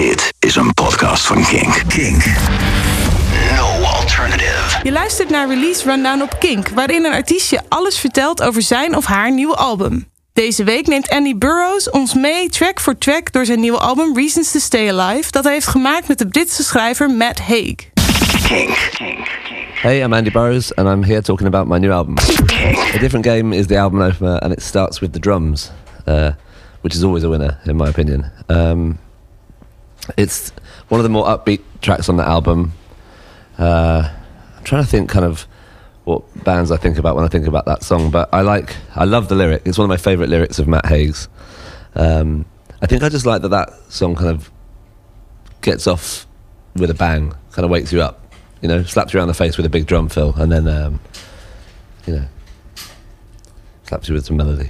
Dit is een podcast van Kink. Kink. No alternative. Je luistert naar Release Rundown op Kink, waarin een artiest je alles vertelt over zijn of haar nieuwe album. Deze week neemt Andy Burroughs ons mee track voor track door zijn nieuwe album Reasons to Stay Alive, dat hij heeft gemaakt met de Britse schrijver Matt Haig. Kink. Hey, I'm Andy Burrows, and I'm here talking about my new album. A Different Game is the album opener, and it starts with the drums, uh, which is always a winner, in my opinion. Um, it's one of the more upbeat tracks on the album. Uh, I'm trying to think kind of what bands I think about when I think about that song, but I like, I love the lyric. It's one of my favourite lyrics of Matt Haig's. Um, I think I just like that that song kind of gets off with a bang, kind of wakes you up, you know, slaps you around the face with a big drum fill, and then, um, you know, slaps you with some melody.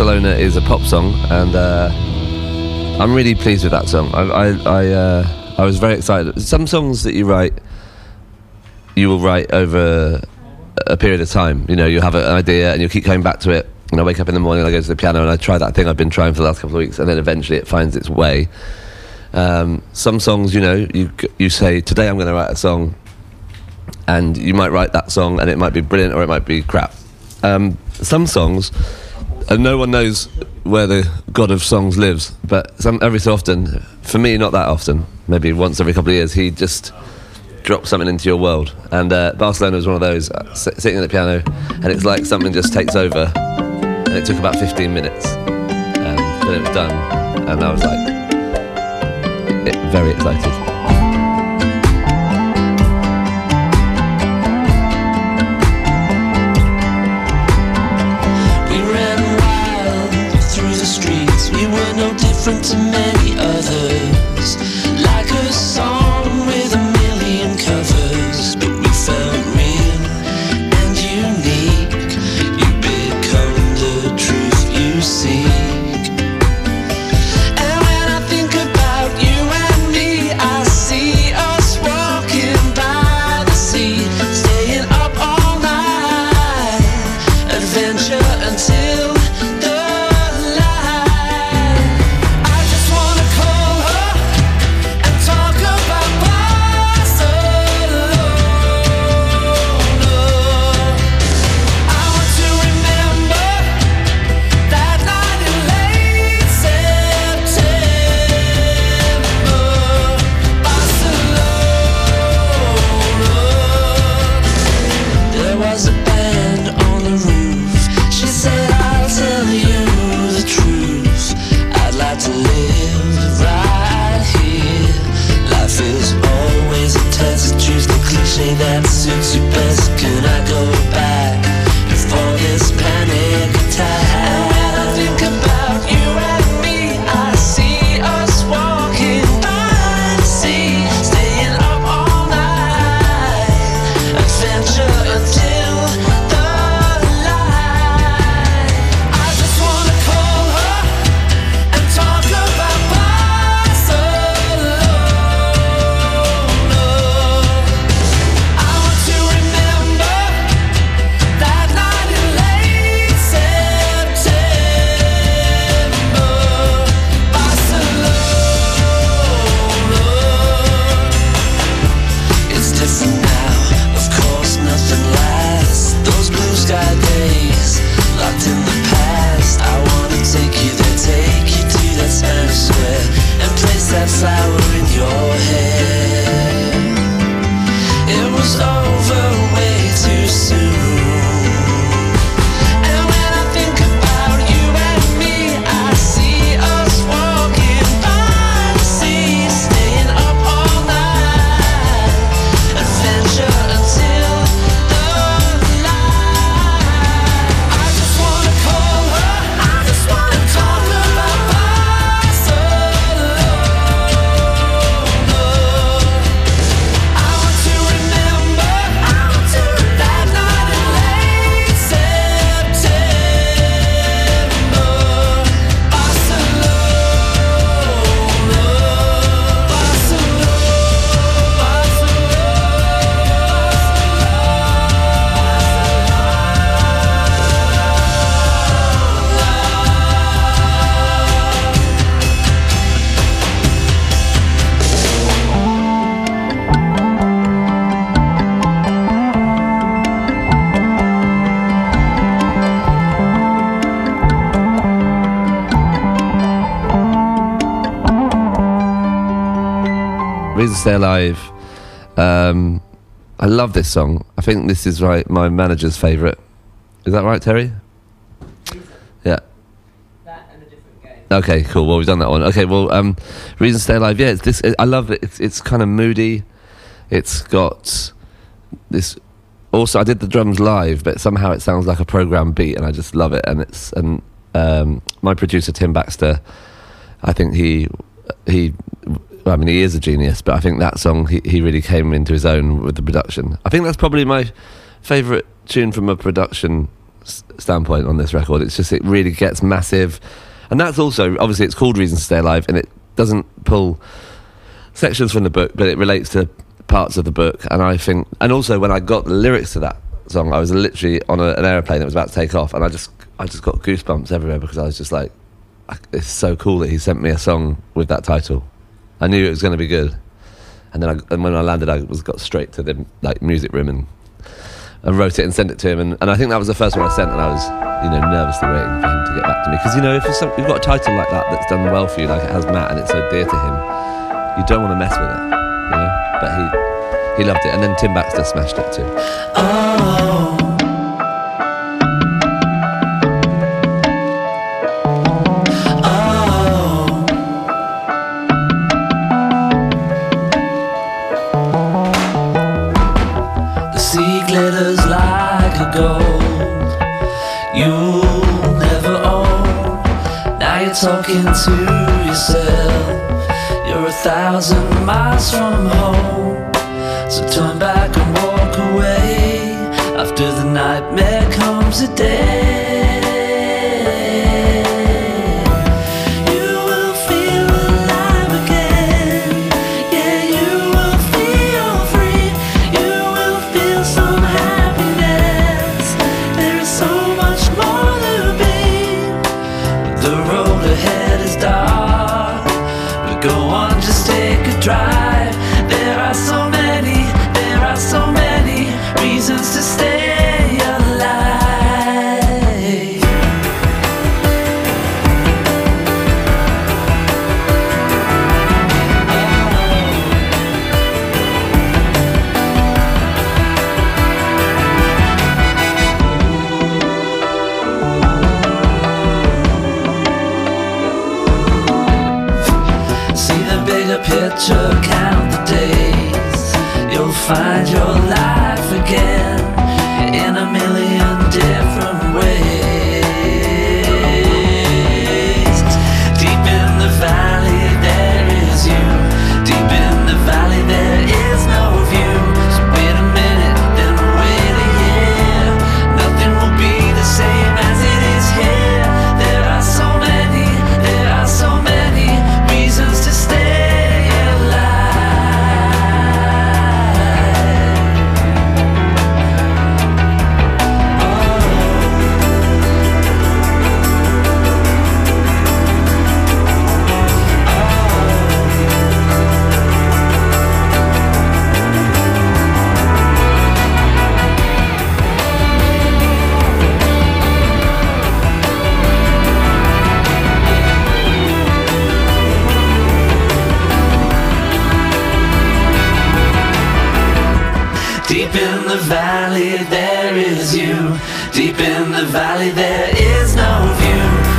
Barcelona is a pop song, and uh, I'm really pleased with that song. I I I, uh, I was very excited. Some songs that you write, you will write over a period of time. You know, you have an idea and you keep coming back to it. And I wake up in the morning, I go to the piano, and I try that thing I've been trying for the last couple of weeks, and then eventually it finds its way. Um, some songs, you know, you you say today I'm going to write a song, and you might write that song, and it might be brilliant or it might be crap. Um, some songs, and no one knows where the god of songs lives, but some every so often, for me, not that often, maybe once every couple of years, he just drops something into your world. And uh, Barcelona was one of those, uh, sitting at the piano, and it's like something just takes over. And it took about 15 minutes, and then it was done, and I was like, it, very excited. Stay Alive. Um, I love this song. I think this is right my manager's favourite. Is that right, Terry? Yeah. Okay, cool. Well, we've done that one. Okay, well, um, Reason to Stay Alive. Yeah, it's this. I love it. It's, it's kind of moody. It's got this. Also, I did the drums live, but somehow it sounds like a program beat, and I just love it. And it's and um, my producer Tim Baxter. I think he he. I mean, he is a genius, but I think that song he, he really came into his own with the production. I think that's probably my favourite tune from a production s- standpoint on this record. It's just it really gets massive, and that's also obviously it's called "Reasons to Stay Alive," and it doesn't pull sections from the book, but it relates to parts of the book. And I think, and also when I got the lyrics to that song, I was literally on a, an airplane that was about to take off, and I just I just got goosebumps everywhere because I was just like, it's so cool that he sent me a song with that title. I knew it was going to be good, and then I, and when I landed, I was got straight to the like music room and and wrote it and sent it to him. And, and I think that was the first one I sent, and I was you know nervously waiting for him to get back to me because you know if some, you've got a title like that that's done well for you, like it has Matt, and it's so dear to him, you don't want to mess with it, you know. But he he loved it, and then Tim Baxter smashed it too. Oh. Talking to yourself. You're a thousand miles from home. So turn back and walk away. After the nightmare comes a day. Deep in the valley there is you. Deep in the valley there is no view.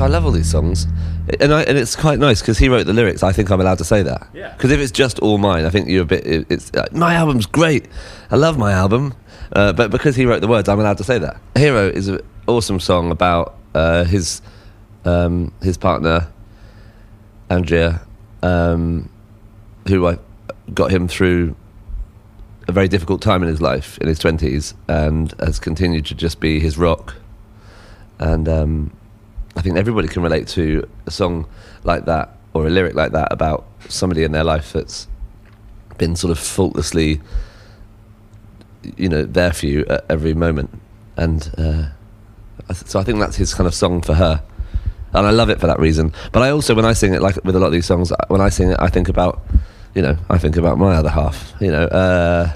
I love all these songs, and I, and it's quite nice because he wrote the lyrics. I think I'm allowed to say that. Yeah. Because if it's just all mine, I think you're a bit. it- It's uh, my album's great. I love my album, uh, but because he wrote the words, I'm allowed to say that. Hero is an awesome song about uh, his um, his partner Andrea, um, who I got him through a very difficult time in his life in his twenties, and has continued to just be his rock. And um, I think everybody can relate to a song like that or a lyric like that about somebody in their life that's been sort of faultlessly, you know, there for you at every moment. And uh, so I think that's his kind of song for her. And I love it for that reason. But I also, when I sing it, like with a lot of these songs, when I sing it, I think about, you know, I think about my other half. You know, uh,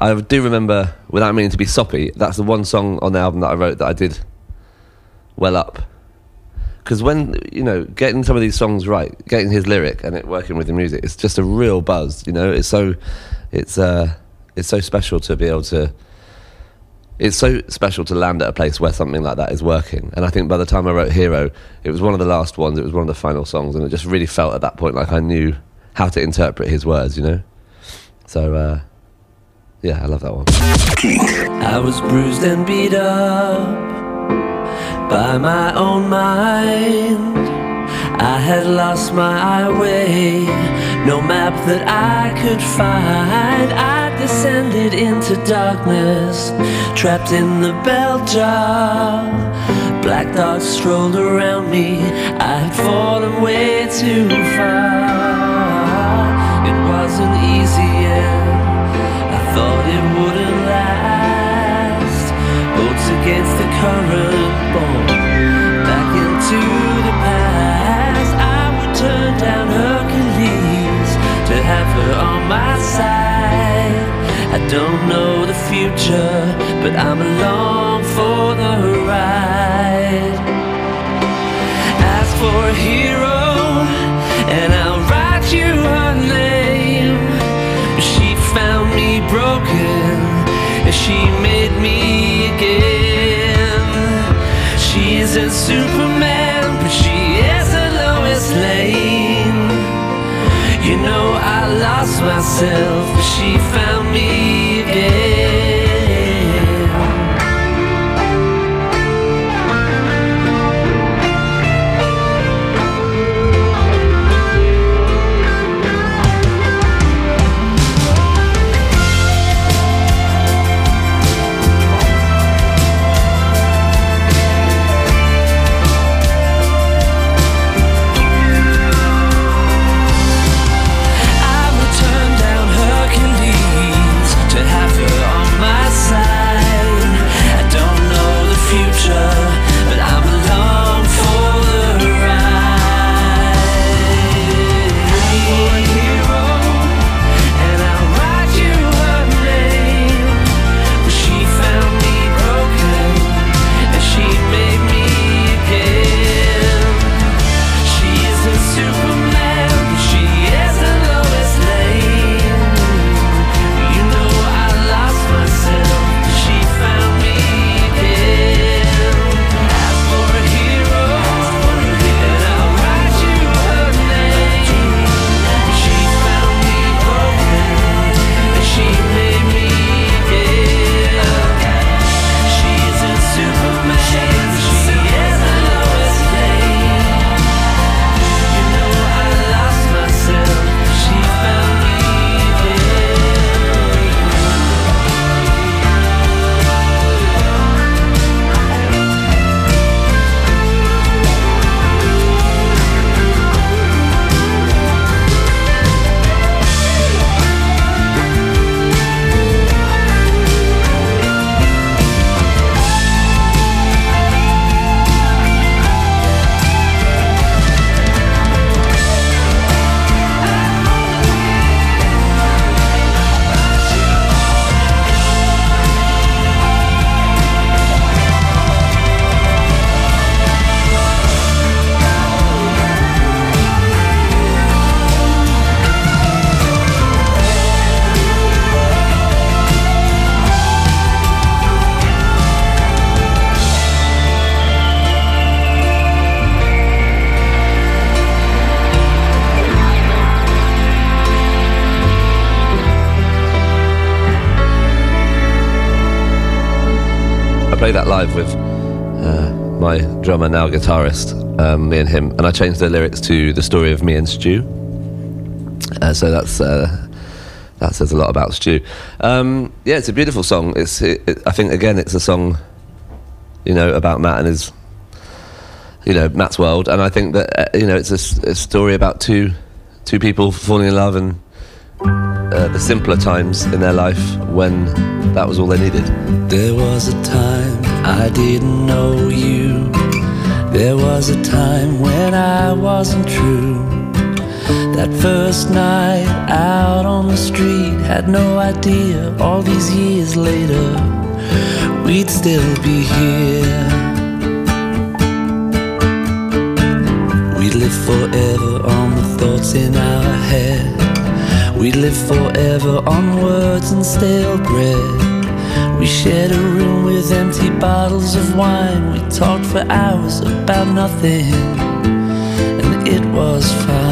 I do remember, without meaning to be soppy, that's the one song on the album that I wrote that I did well up. Because when, you know, getting some of these songs right, getting his lyric and it working with the music, it's just a real buzz, you know? It's so, it's, uh, it's so special to be able to, it's so special to land at a place where something like that is working. And I think by the time I wrote Hero, it was one of the last ones, it was one of the final songs, and it just really felt at that point like I knew how to interpret his words, you know? So, uh, yeah, I love that one. I was bruised and beat up by my own mind. I had lost my way, no map that I could find. I descended into darkness, trapped in the bell jar. Black dogs strolled around me, I had fallen way too far. Don't know the future, but I'm along for the ride. Ask for a hero, and I'll write you her name. She found me broken, and she made me again. She isn't Superman, but she is a Lois Lane. You know I lost myself, but she found me again. Play that live with uh, my drummer, now guitarist, um, me and him, and I changed the lyrics to the story of me and Stu. Uh, so that's uh, that says a lot about Stu. Um, yeah, it's a beautiful song. It's it, it, I think again, it's a song, you know, about Matt and his, you know, Matt's world, and I think that uh, you know, it's a story about two two people falling in love and uh, the simpler times in their life when that was all they needed. There was a time I didn't know you. There was a time when I wasn't true. That first night out on the street, had no idea all these years later we'd still be here. We'd live forever on the thoughts in our head. We'd live forever on words and stale bread. We shared a room with empty bottles of wine. We talked for hours about nothing, and it was fine.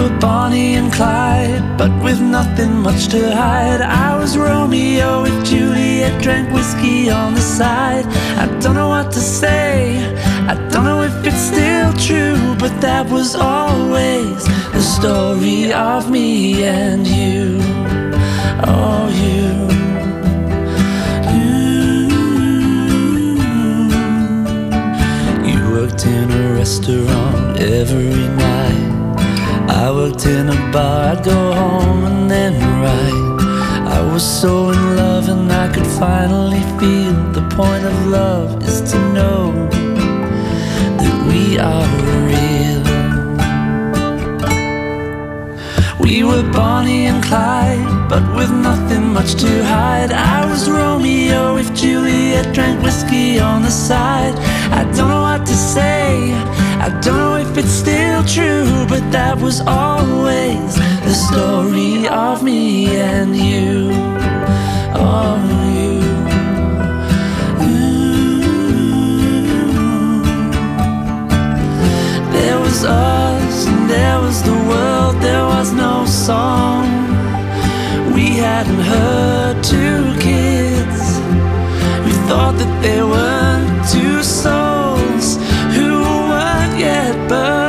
Were Bonnie and Clyde, but with nothing much to hide. I was Romeo with Juliet, drank whiskey on the side. I don't know what to say, I don't know if it's still true, but that was always the story of me and you. Oh, you. You. You worked in a restaurant every night. I worked in a bar, I'd go home and then write. I was so in love and I could finally feel the point of love is to know that we are real. We were Bonnie and Clyde, but with nothing much to hide. I was Romeo if Juliet drank whiskey on the side. I don't know what to say, I don't know if it's still true, but that was always the story of me and you. Oh, you. There was us and there was the world, there was no song. We hadn't heard two kids who thought that they who weren't yet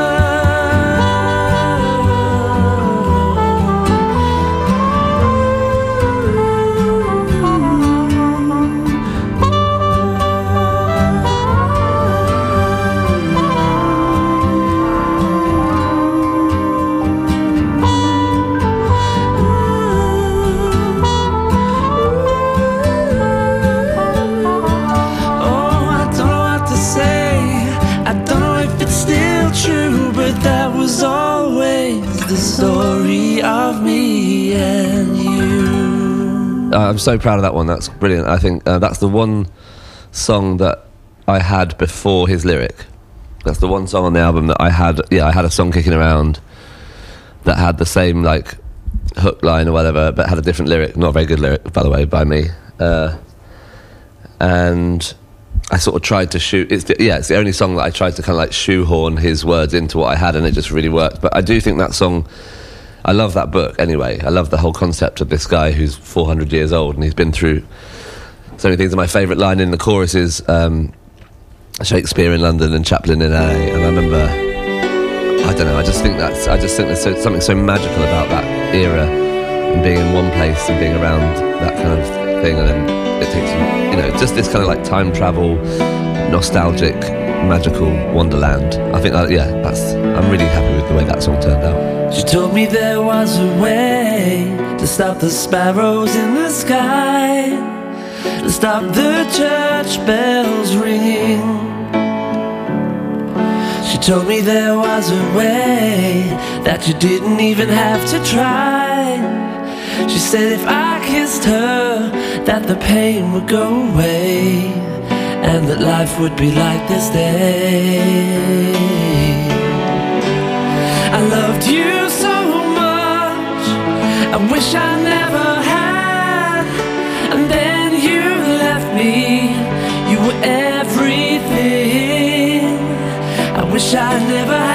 so proud of that one. That's brilliant. I think uh, that's the one song that I had before his lyric. That's the one song on the album that I had. Yeah, I had a song kicking around that had the same like hook line or whatever, but had a different lyric. Not a very good lyric, by the way, by me. Uh, and I sort of tried to shoot. It's the, yeah, it's the only song that I tried to kind of like shoehorn his words into what I had, and it just really worked. But I do think that song. I love that book anyway. I love the whole concept of this guy who's 400 years old and he's been through so many things. And my favourite line in the chorus is um, Shakespeare in London and Chaplin in LA. And I remember, I don't know, I just think that's, I just think there's so, something so magical about that era and being in one place and being around that kind of thing. And then it takes you, you know, just this kind of like time travel, nostalgic, magical wonderland. I think that, yeah, that's, I'm really happy with the way that song turned out. She told me there was a way to stop the sparrows in the sky, to stop the church bells ringing. She told me there was a way that you didn't even have to try. She said if I kissed her, that the pain would go away, and that life would be like this day. I loved you so much. I wish I never had. And then you left me. You were everything. I wish I never had.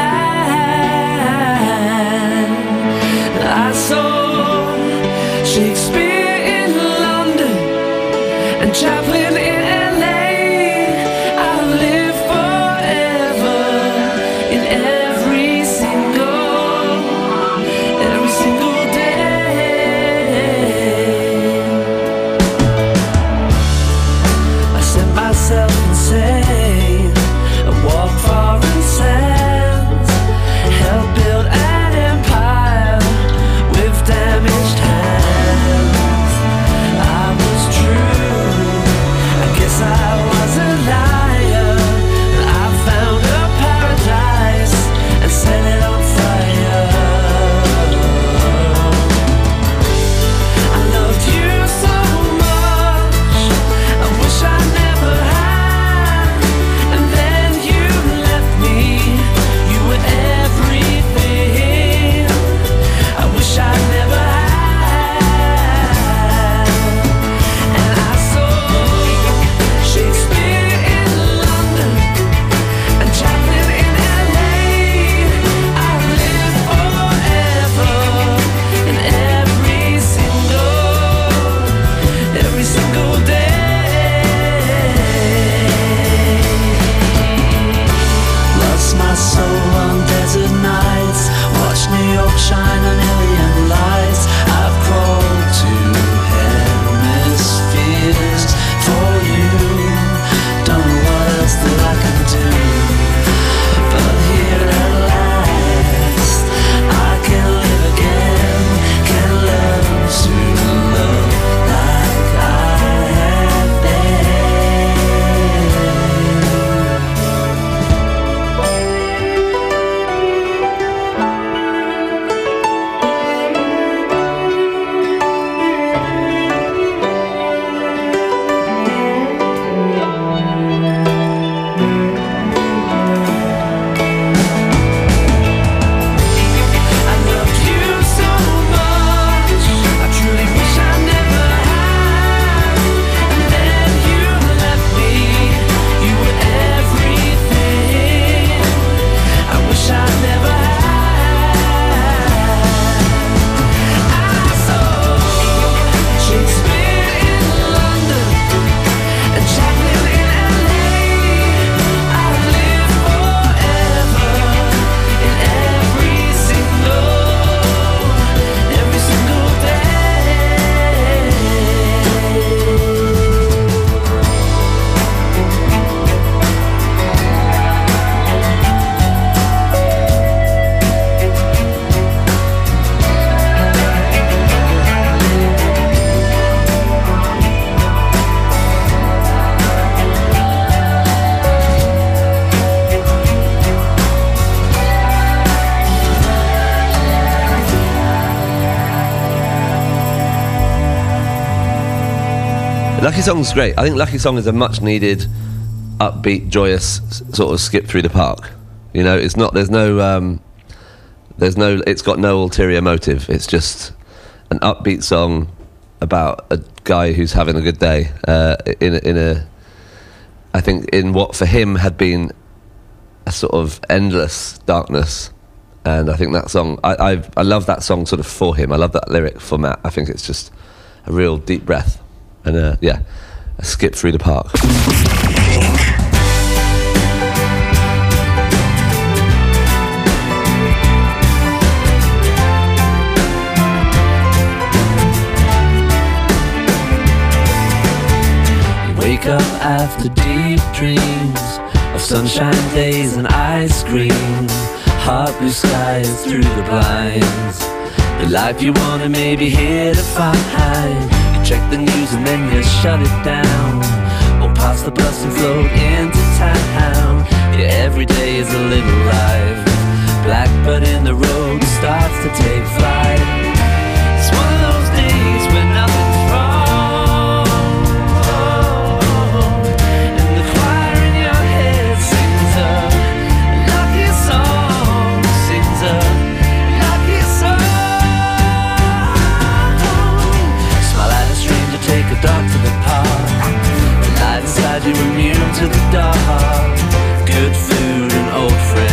Song's great. I think Lucky Song is a much needed, upbeat, joyous sort of skip through the park. You know, it's not. There's no. Um, there's no. It's got no ulterior motive. It's just an upbeat song about a guy who's having a good day uh, in a, in a. I think in what for him had been a sort of endless darkness, and I think that song. I I've, I love that song sort of for him. I love that lyric for Matt. I think it's just a real deep breath and uh, yeah, a skip through the park. Wake up after deep dreams of sunshine days and ice cream. Hot blue skies through the blinds. The life you wanted may be here to find. Check the news and then you shut it down. Or pass the bus and float into town. Yeah, every day is a little life. Blackbird in the road starts to take flight. Light inside you immune to the dark. Good food and old friends.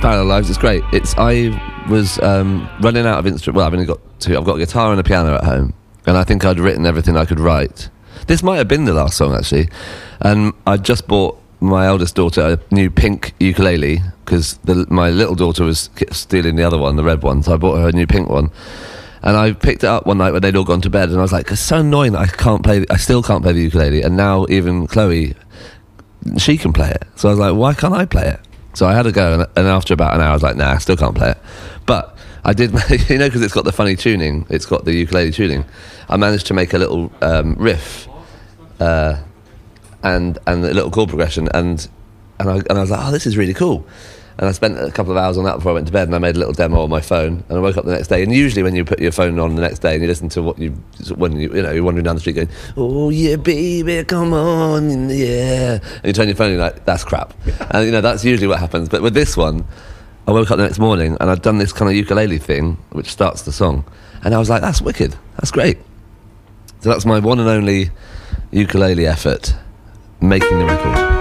Parallel Lives. It's great. It's I was um, running out of instrument. Well, I've only got two. I've got a guitar and a piano at home, and I think I'd written everything I could write. This might have been the last song actually, and I just bought my eldest daughter a new pink ukulele because my little daughter was stealing the other one, the red one. So I bought her a new pink one. And I picked it up one night when they'd all gone to bed, and I was like, "It's so annoying I can't play. I still can't play the ukulele." And now even Chloe, she can play it. So I was like, "Why can't I play it?" So I had to go, and, and after about an hour, I was like, "Nah, I still can't play it." But I did, you know, because it's got the funny tuning. It's got the ukulele tuning. I managed to make a little um, riff, uh, and and a little chord progression, and and I, and I was like, "Oh, this is really cool." And I spent a couple of hours on that before I went to bed, and I made a little demo on my phone. And I woke up the next day, and usually when you put your phone on the next day and you listen to what you when you you know you're wandering down the street going, "Oh yeah, baby, come on, yeah," and you turn your phone, and you're like, "That's crap," and you know that's usually what happens. But with this one, I woke up the next morning and I'd done this kind of ukulele thing, which starts the song, and I was like, "That's wicked, that's great." So that's my one and only ukulele effort, making the record.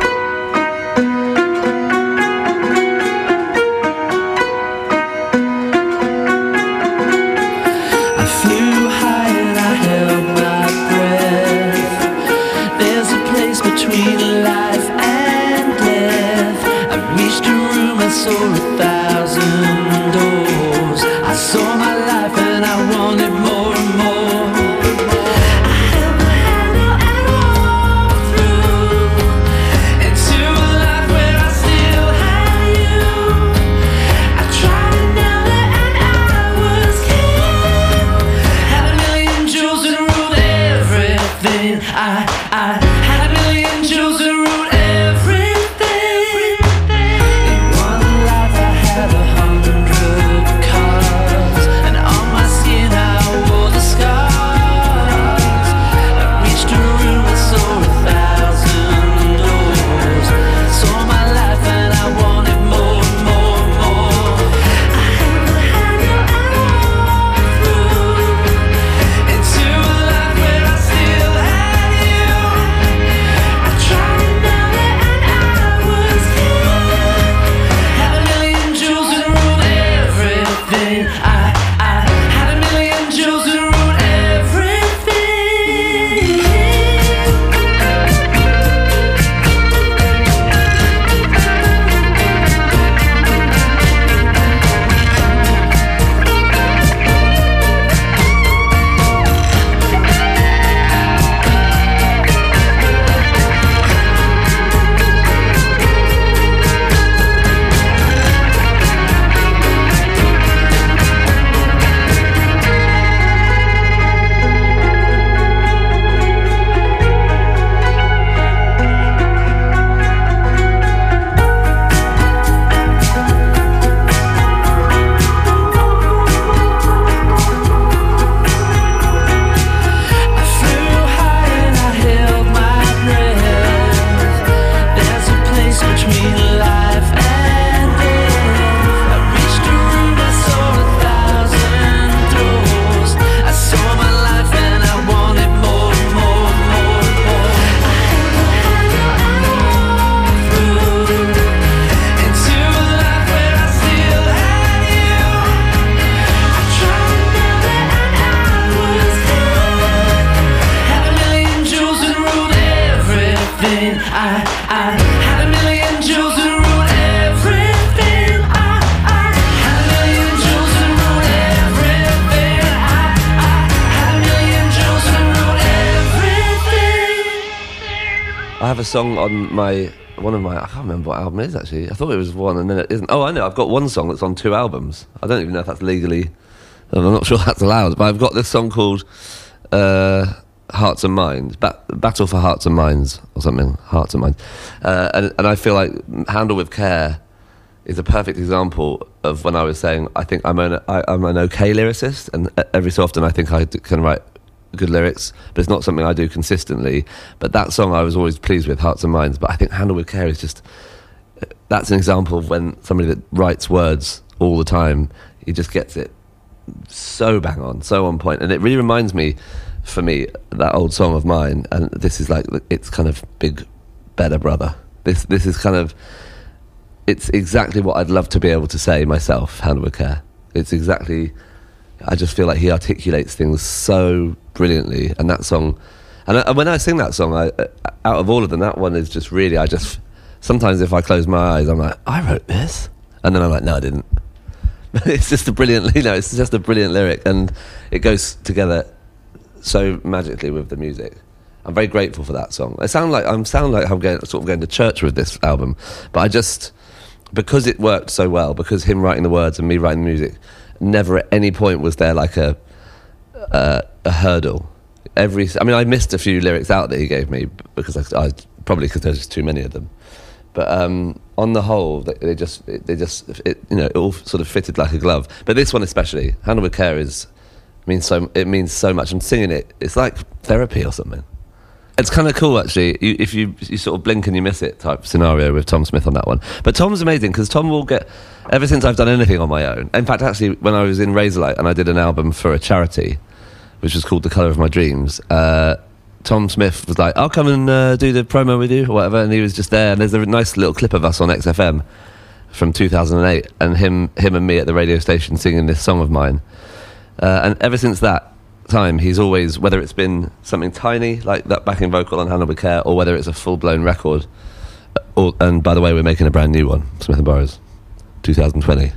Song on my one of my I can't remember what album it is actually. I thought it was one and then it isn't. Oh, I know. I've got one song that's on two albums. I don't even know if that's legally. I'm not sure that's allowed, but I've got this song called uh, "Hearts and Minds," ba- "Battle for Hearts and Minds" or something. Hearts and Minds, uh, and and I feel like "Handle with Care" is a perfect example of when I was saying I think I'm an I, I'm an okay lyricist, and e- every so often I think I can write good lyrics, but it's not something I do consistently. But that song I was always pleased with, Hearts and Minds. But I think Handle with Care is just uh, that's an example of when somebody that writes words all the time, he just gets it so bang on, so on point. point, and it really reminds me, for me, that old song of mine. And this is like its kind of big better brother. This this is kind of it's exactly what I'd love to be able to say myself, Handle with Care. It's exactly I just feel like he articulates things so brilliantly and that song and, I, and when I sing that song I out of all of them that one is just really I just sometimes if I close my eyes I'm like I wrote this and then I'm like no I didn't it's just a brilliant you know it's just a brilliant lyric and it goes together so magically with the music. I'm very grateful for that song. I sound like I'm sound like I'm going sort of going to church with this album, but I just because it worked so well, because him writing the words and me writing the music, never at any point was there like a uh, a hurdle. Every I mean, I missed a few lyrics out that he gave me because I, I probably because there's just too many of them. But um, on the whole, they, they just they just it, you know it all sort of fitted like a glove. But this one especially, Handle with Care is means so it means so much. I'm singing it. It's like therapy or something. It's kind of cool actually. You, if you you sort of blink and you miss it type scenario with Tom Smith on that one. But Tom's amazing because Tom will get. Ever since I've done anything on my own, in fact, actually, when I was in Razorlight and I did an album for a charity, which was called The Color of My Dreams. Uh, Tom Smith was like, "I'll come and uh, do the promo with you, or whatever," and he was just there. And there's a nice little clip of us on XFM from 2008, and him, him and me at the radio station singing this song of mine. Uh, and ever since that time, he's always, whether it's been something tiny like that backing vocal on with Care, or whether it's a full blown record. uh, Or, and by the way, we're making a brand new one, Smith and Burrows, 2020.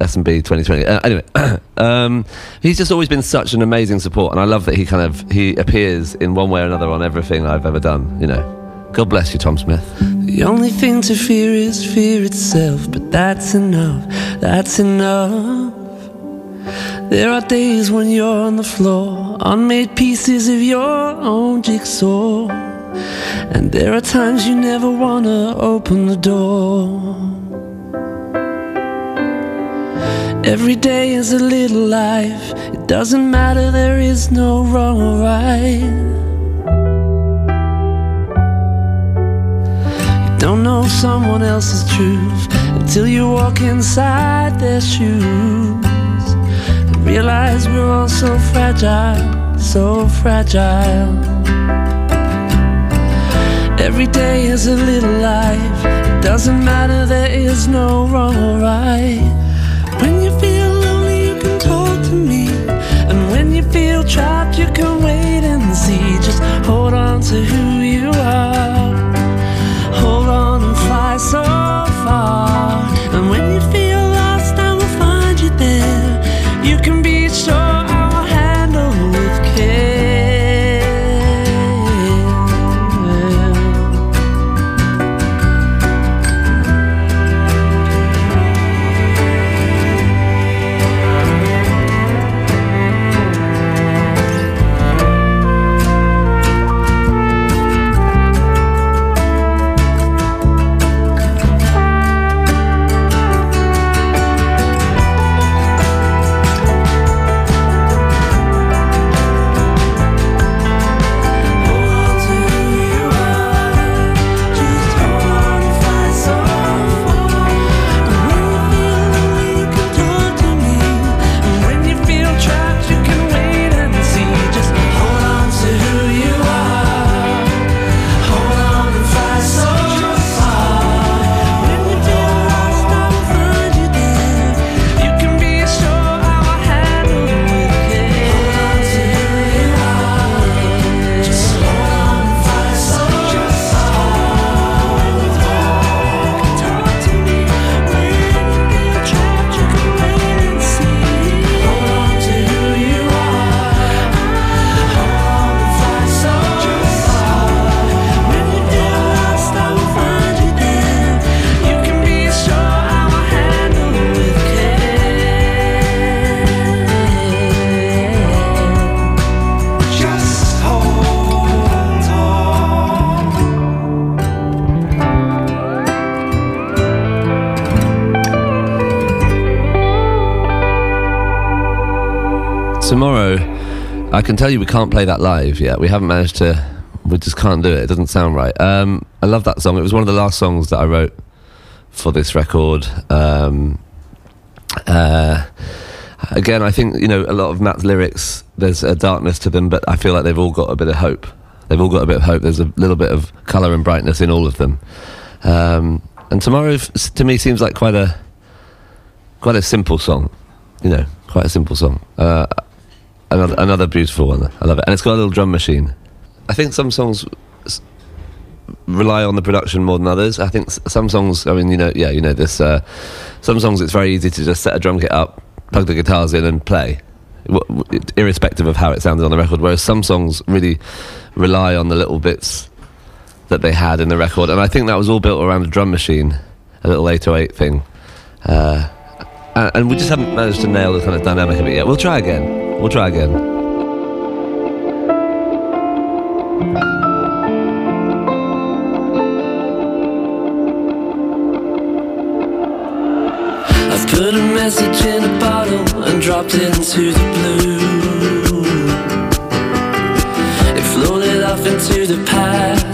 S&B 2020. Uh, anyway, um, he's just always been such an amazing support, and I love that he kind of he appears in one way or another on everything I've ever done. You know, God bless you, Tom Smith. The only thing to fear is fear itself, but that's enough, that's enough. There are days when you're on the floor, unmade pieces of your own jigsaw. And there are times you never wanna open the door. Every day is a little life, it doesn't matter, there is no wrong or right. You don't know someone else's truth until you walk inside their shoes. Realize we're all so fragile, so fragile. Every day is a little life. It doesn't matter, there is no wrong or right. When you feel lonely, you can talk to me. And when you feel trapped, you can wait and see. Just I can tell you we can't play that live yet. We haven't managed to. We just can't do it. It doesn't sound right. Um, I love that song. It was one of the last songs that I wrote for this record. Um, uh, again, I think you know a lot of Matt's lyrics. There's a darkness to them, but I feel like they've all got a bit of hope. They've all got a bit of hope. There's a little bit of colour and brightness in all of them. Um, and tomorrow, to me, seems like quite a quite a simple song. You know, quite a simple song. Uh, another another beautiful one. I love it, and it's got a little drum machine. I think some songs rely on the production more than others. I think some songs. I mean, you know, yeah, you know this. Uh, some songs it's very easy to just set a drum kit up, plug the guitars in, and play, irrespective of how it sounded on the record. Whereas some songs really rely on the little bits that they had in the record, and I think that was all built around a drum machine, a little 808 thing. Uh, and we just haven't managed to nail the kind of dynamic of it yet. We'll try again. We'll try again. I've put a message in a bottle and dropped it into the blue. It floated off into the past,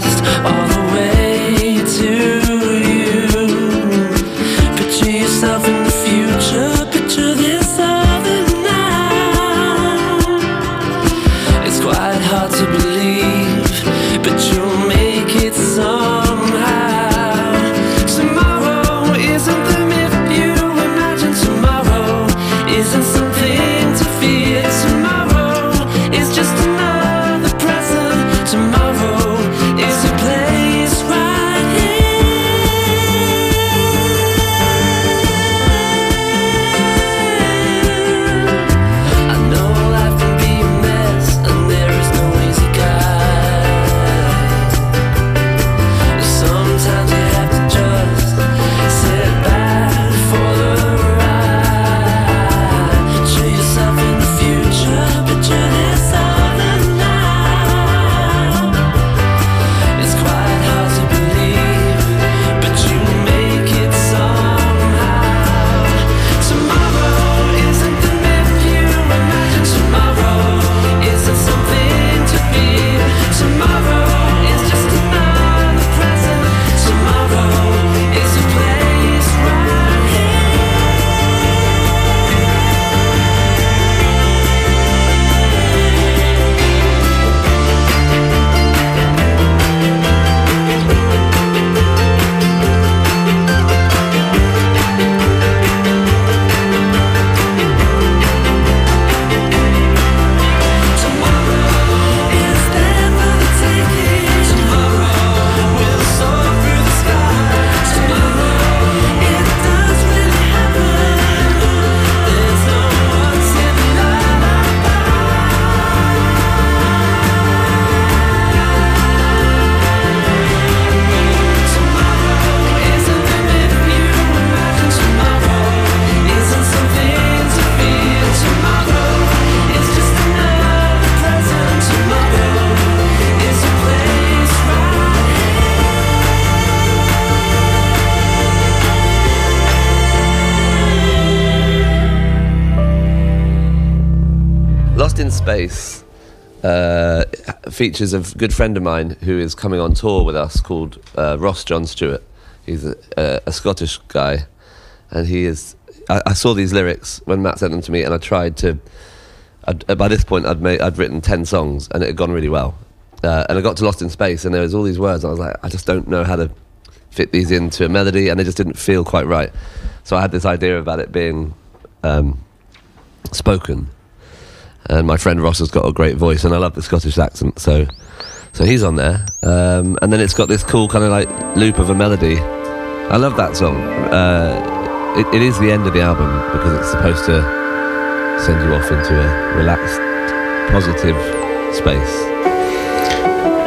features a good friend of mine who is coming on tour with us called uh, Ross John Stewart. He's a, a, Scottish guy, and he is. I, I saw these lyrics when Matt sent them to me, and I tried to. I'd, by this point, I'd made, I'd written ten songs, and it had gone really well. Uh, and I got to Lost in Space, and there was all these words. I was like, I just don't know how to fit these into a melody, and they just didn't feel quite right. So I had this idea about it being um, spoken and my friend Ross has got a great voice, and I love the Scottish accent, so so he's on there. Um, and then it's got this cool kind of like loop of a melody. I love that song. Uh, it, it is the end of the album because it's supposed to send you off into a relaxed, positive space.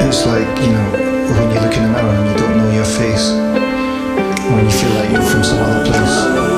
It's like, you know, when you look in the mirror and you don't know your face, when you feel like you're from some other place.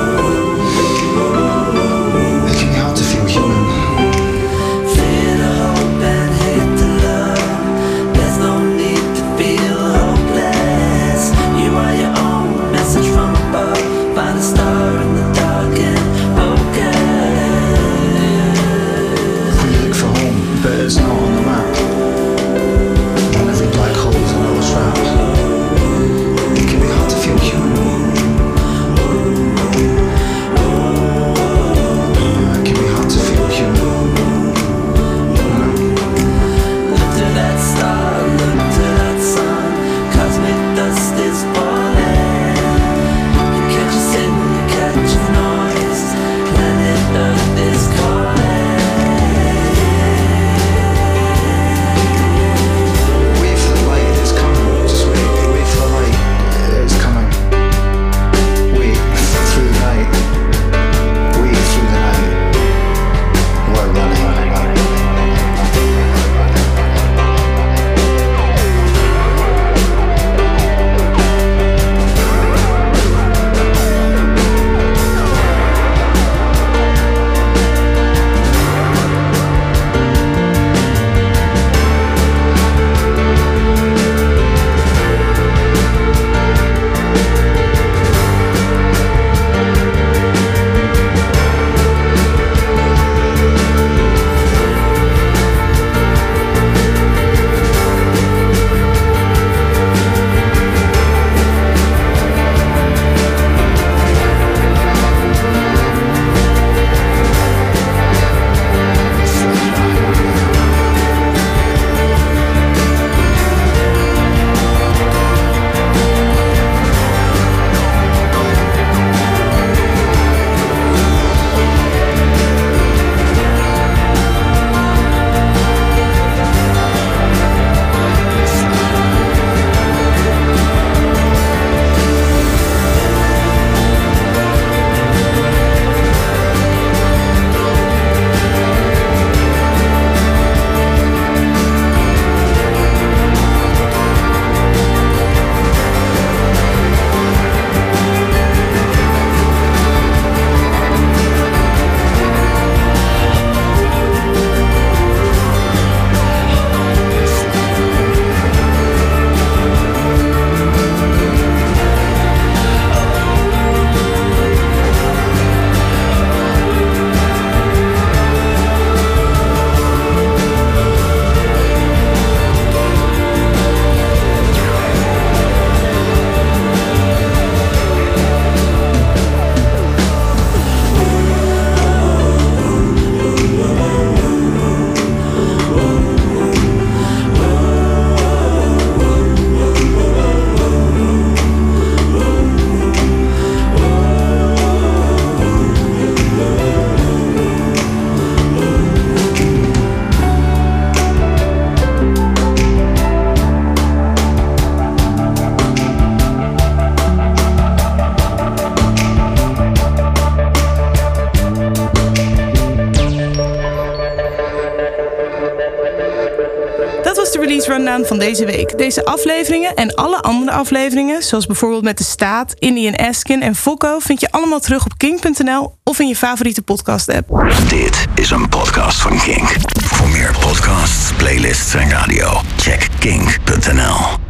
Deze week. Deze afleveringen en alle andere afleveringen, zoals bijvoorbeeld met De Staat, Indian Askin en Fokko, vind je allemaal terug op king.nl of in je favoriete podcast-app. Dit is een podcast van Kink. Voor meer podcasts, playlists en radio, check kink.nl.